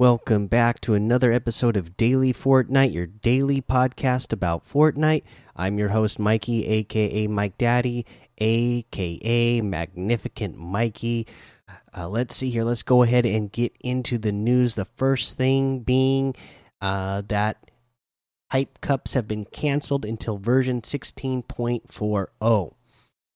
Welcome back to another episode of Daily Fortnite, your daily podcast about Fortnite. I'm your host, Mikey, aka Mike Daddy, aka Magnificent Mikey. Uh, let's see here. Let's go ahead and get into the news. The first thing being uh, that hype cups have been canceled until version 16.40.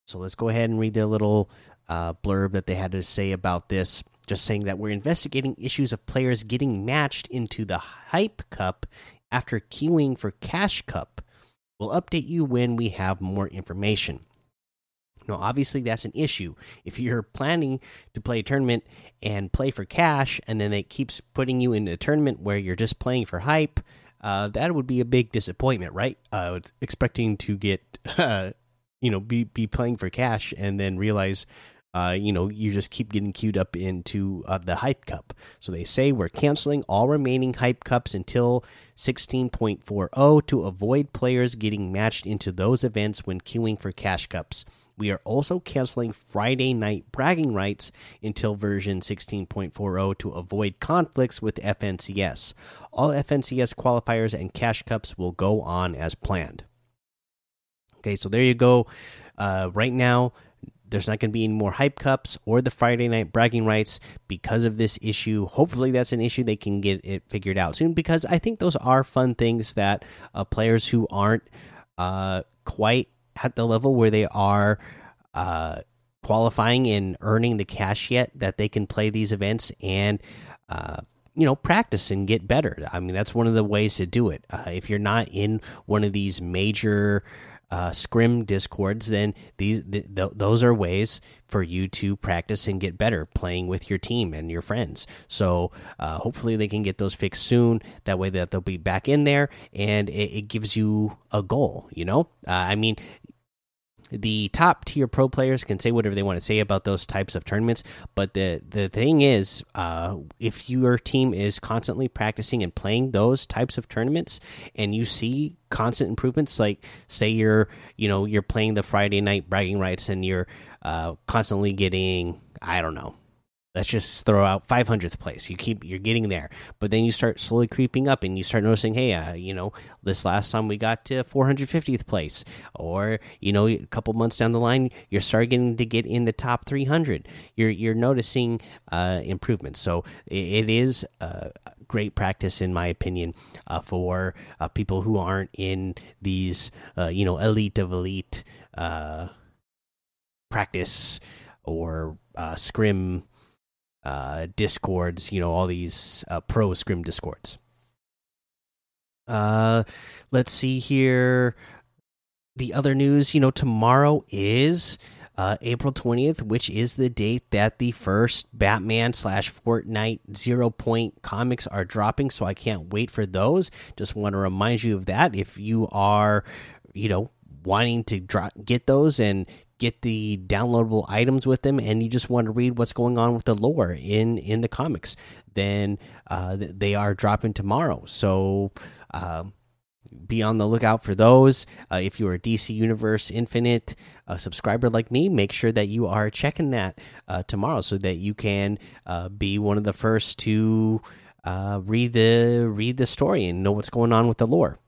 So let's go ahead and read their little uh, blurb that they had to say about this just saying that we're investigating issues of players getting matched into the Hype Cup after queuing for Cash Cup. We'll update you when we have more information. Now, obviously, that's an issue. If you're planning to play a tournament and play for cash, and then it keeps putting you in a tournament where you're just playing for hype, uh, that would be a big disappointment, right? Uh, expecting to get, uh, you know, be be playing for cash and then realize uh, you know, you just keep getting queued up into uh, the hype cup. So they say we're canceling all remaining hype cups until 16.40 to avoid players getting matched into those events when queuing for cash cups. We are also canceling Friday night bragging rights until version 16.40 to avoid conflicts with FNCS. All FNCS qualifiers and cash cups will go on as planned. Okay, so there you go. Uh, right now, there's not going to be any more hype cups or the Friday night bragging rights because of this issue. Hopefully, that's an issue they can get it figured out soon because I think those are fun things that uh, players who aren't uh, quite at the level where they are uh, qualifying and earning the cash yet that they can play these events and uh, you know practice and get better i mean that's one of the ways to do it uh, if you're not in one of these major uh, scrim discords, then these th th those are ways for you to practice and get better playing with your team and your friends. So uh, hopefully they can get those fixed soon. That way that they'll be back in there, and it, it gives you a goal. You know, uh, I mean, the top tier pro players can say whatever they want to say about those types of tournaments but the the thing is uh, if your team is constantly practicing and playing those types of tournaments and you see constant improvements like say you're you know you're playing the friday night bragging rights and you're uh, constantly getting i don't know let's just throw out 500th place. You keep you're getting there. But then you start slowly creeping up and you start noticing hey uh, you know this last time we got to 450th place or you know a couple months down the line you're starting to get in the top 300 you're you're noticing uh, improvements. So it, it is uh, great practice in my opinion uh, for uh, people who aren't in these uh, you know elite of elite practice or scrim uh, discords, you know, all these uh, pro scrim discords. Uh, let's see here. The other news, you know, tomorrow is uh, April 20th, which is the date that the first Batman slash Fortnite Zero Point comics are dropping. So I can't wait for those. Just want to remind you of that. If you are, you know, wanting to get those and get the downloadable items with them and you just want to read what's going on with the lore in in the comics then uh, they are dropping tomorrow. So uh, be on the lookout for those. Uh, if you're a dc universe infinite uh, subscriber like me make sure that you are checking that uh, tomorrow so that you can uh, be one of the first to read the read the story and know what's going on with the lore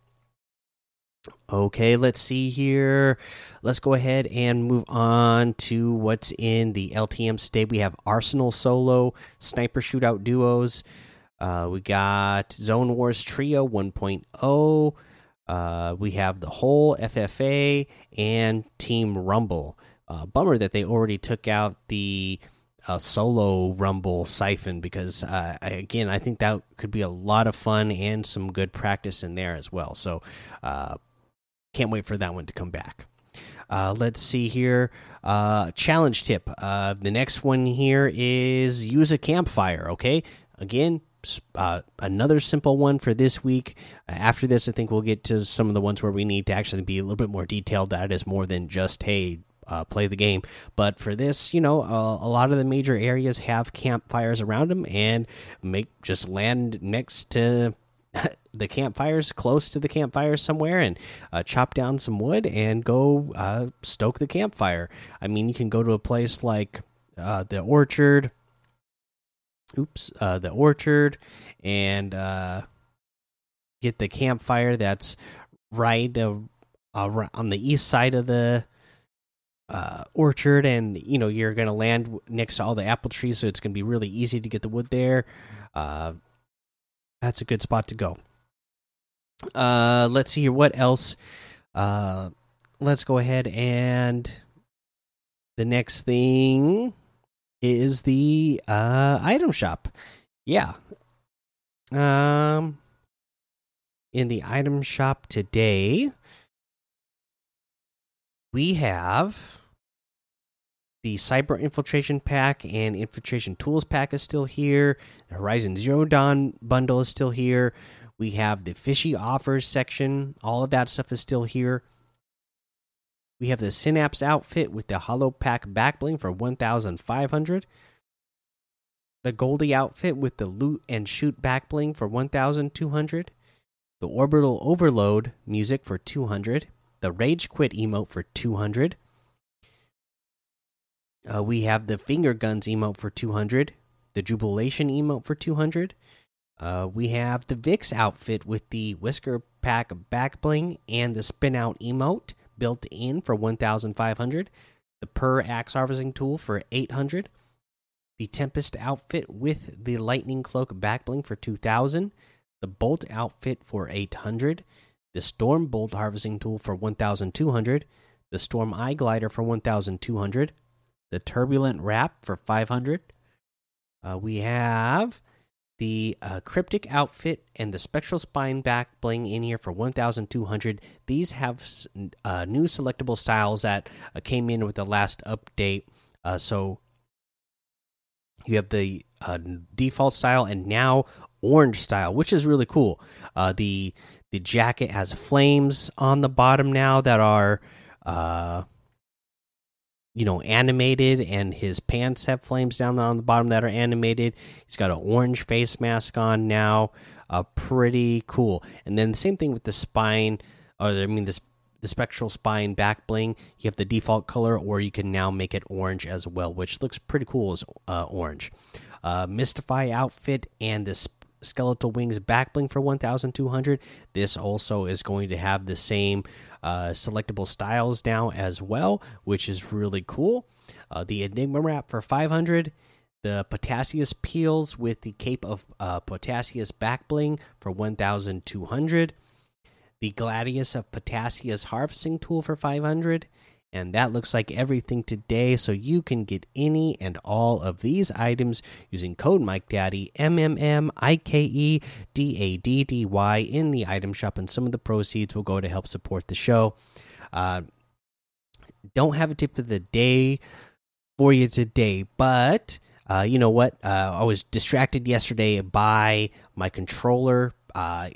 Okay, let's see here. Let's go ahead and move on to what's in the LTM today. We have Arsenal solo, sniper shootout duos. Uh, we got Zone Wars Trio 1.0. Uh, we have the whole FFA and Team Rumble. Uh, bummer that they already took out the uh, solo Rumble Siphon because, uh, I, again, I think that could be a lot of fun and some good practice in there as well. So, uh, can't wait for that one to come back. Uh, let's see here. Uh, challenge tip. Uh, the next one here is use a campfire. Okay. Again, uh, another simple one for this week. after this, I think we'll get to some of the ones where we need to actually be a little bit more detailed. That is more than just, hey, uh, play the game. But for this, you know, uh, a lot of the major areas have campfires around them, and make just land next to the campfires close to the campfire somewhere and uh, chop down some wood and go uh, stoke the campfire. I mean, you can go to a place like uh, the orchard oops, uh, the orchard and uh, get the campfire that's right uh, on the east side of the uh, orchard, and you know you're gonna land next to all the apple trees, so it's gonna be really easy to get the wood there. Uh, that's a good spot to go. Uh, let's see here. What else? Uh, let's go ahead and the next thing is the uh item shop. Yeah. Um in the item shop today we have the cyber infiltration pack and infiltration tools pack is still here. The Horizon Zero Dawn bundle is still here. We have the fishy offers section. All of that stuff is still here. We have the Synapse outfit with the Hollow Pack backbling for 1,500. The Goldie outfit with the loot and shoot backbling for 1,200. The Orbital Overload music for 200. The Rage Quit emote for 200. Uh, we have the Finger Guns emote for 200. The Jubilation emote for 200. Uh, we have the Vix outfit with the Whisker Pack back bling and the Spin Out emote built in for 1500 the per axe harvesting tool for 800 the tempest outfit with the lightning cloak back bling for 2000 the bolt outfit for 800 the storm bolt harvesting tool for 1200 the storm eye glider for 1200 the turbulent wrap for 500 uh, we have the uh, cryptic outfit and the spectral spine back bling in here for 1200 these have uh, new selectable styles that uh, came in with the last update. Uh, so you have the uh, default style and now orange style which is really cool. The the jacket has flames on the bottom now that are you know animated and his pants have flames down on the bottom that are animated. He's got an orange face mask on now uh pretty cool. And then the same thing with the spine or i mean this the spectral spine back bling. You have the default color or you can now make it orange as well which looks pretty cool as uh, orange. Uh mystify outfit and this skeletal wings back bling for 1200 this also is going to have the same uh, selectable styles now as well, which is really cool. Uh, the Enigma wrap for 500. The Potassius peels with the Cape of uh, Potassius back bling for 1,200. The Gladius of Potassius harvesting tool for 500. And that looks like everything today. So you can get any and all of these items using code Mike Daddy M M M I K E D A D D Y in the item shop, and some of the proceeds will go to help support the show. Uh, don't have a tip of the day for you today, but uh, you know what? Uh, I was distracted yesterday by my controller. Uh,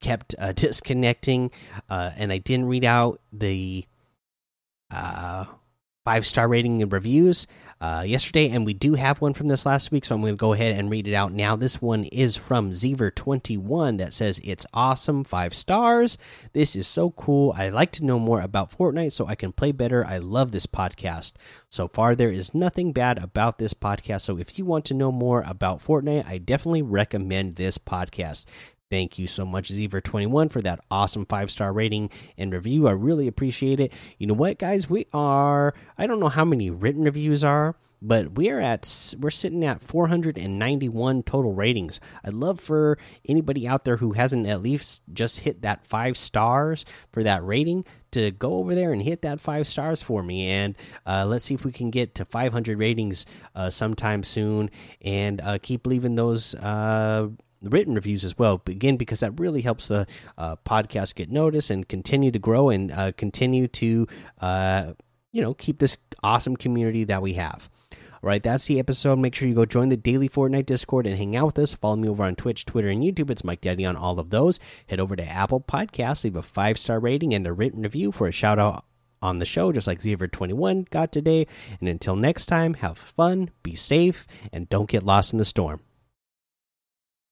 kept uh, disconnecting, uh, and I didn't read out the uh, five star rating and reviews uh, yesterday, and we do have one from this last week, so I'm going to go ahead and read it out now. This one is from Zever21 that says, It's awesome, five stars. This is so cool. I'd like to know more about Fortnite so I can play better. I love this podcast. So far, there is nothing bad about this podcast, so if you want to know more about Fortnite, I definitely recommend this podcast. Thank you so much, Zever21, for that awesome five star rating and review. I really appreciate it. You know what, guys? We are, I don't know how many written reviews are, but we are at, we're sitting at 491 total ratings. I'd love for anybody out there who hasn't at least just hit that five stars for that rating to go over there and hit that five stars for me. And uh, let's see if we can get to 500 ratings uh, sometime soon and uh, keep leaving those uh, written reviews as well. Again, because that really helps the uh, podcast get noticed and continue to grow and uh, continue to, uh, you know, keep this awesome community that we have. All right, that's the episode. Make sure you go join the daily Fortnite Discord and hang out with us. Follow me over on Twitch, Twitter, and YouTube. It's Mike Daddy on all of those. Head over to Apple Podcasts, leave a five star rating and a written review for a shout out on the show, just like Zever21 got today. And until next time, have fun, be safe, and don't get lost in the storm.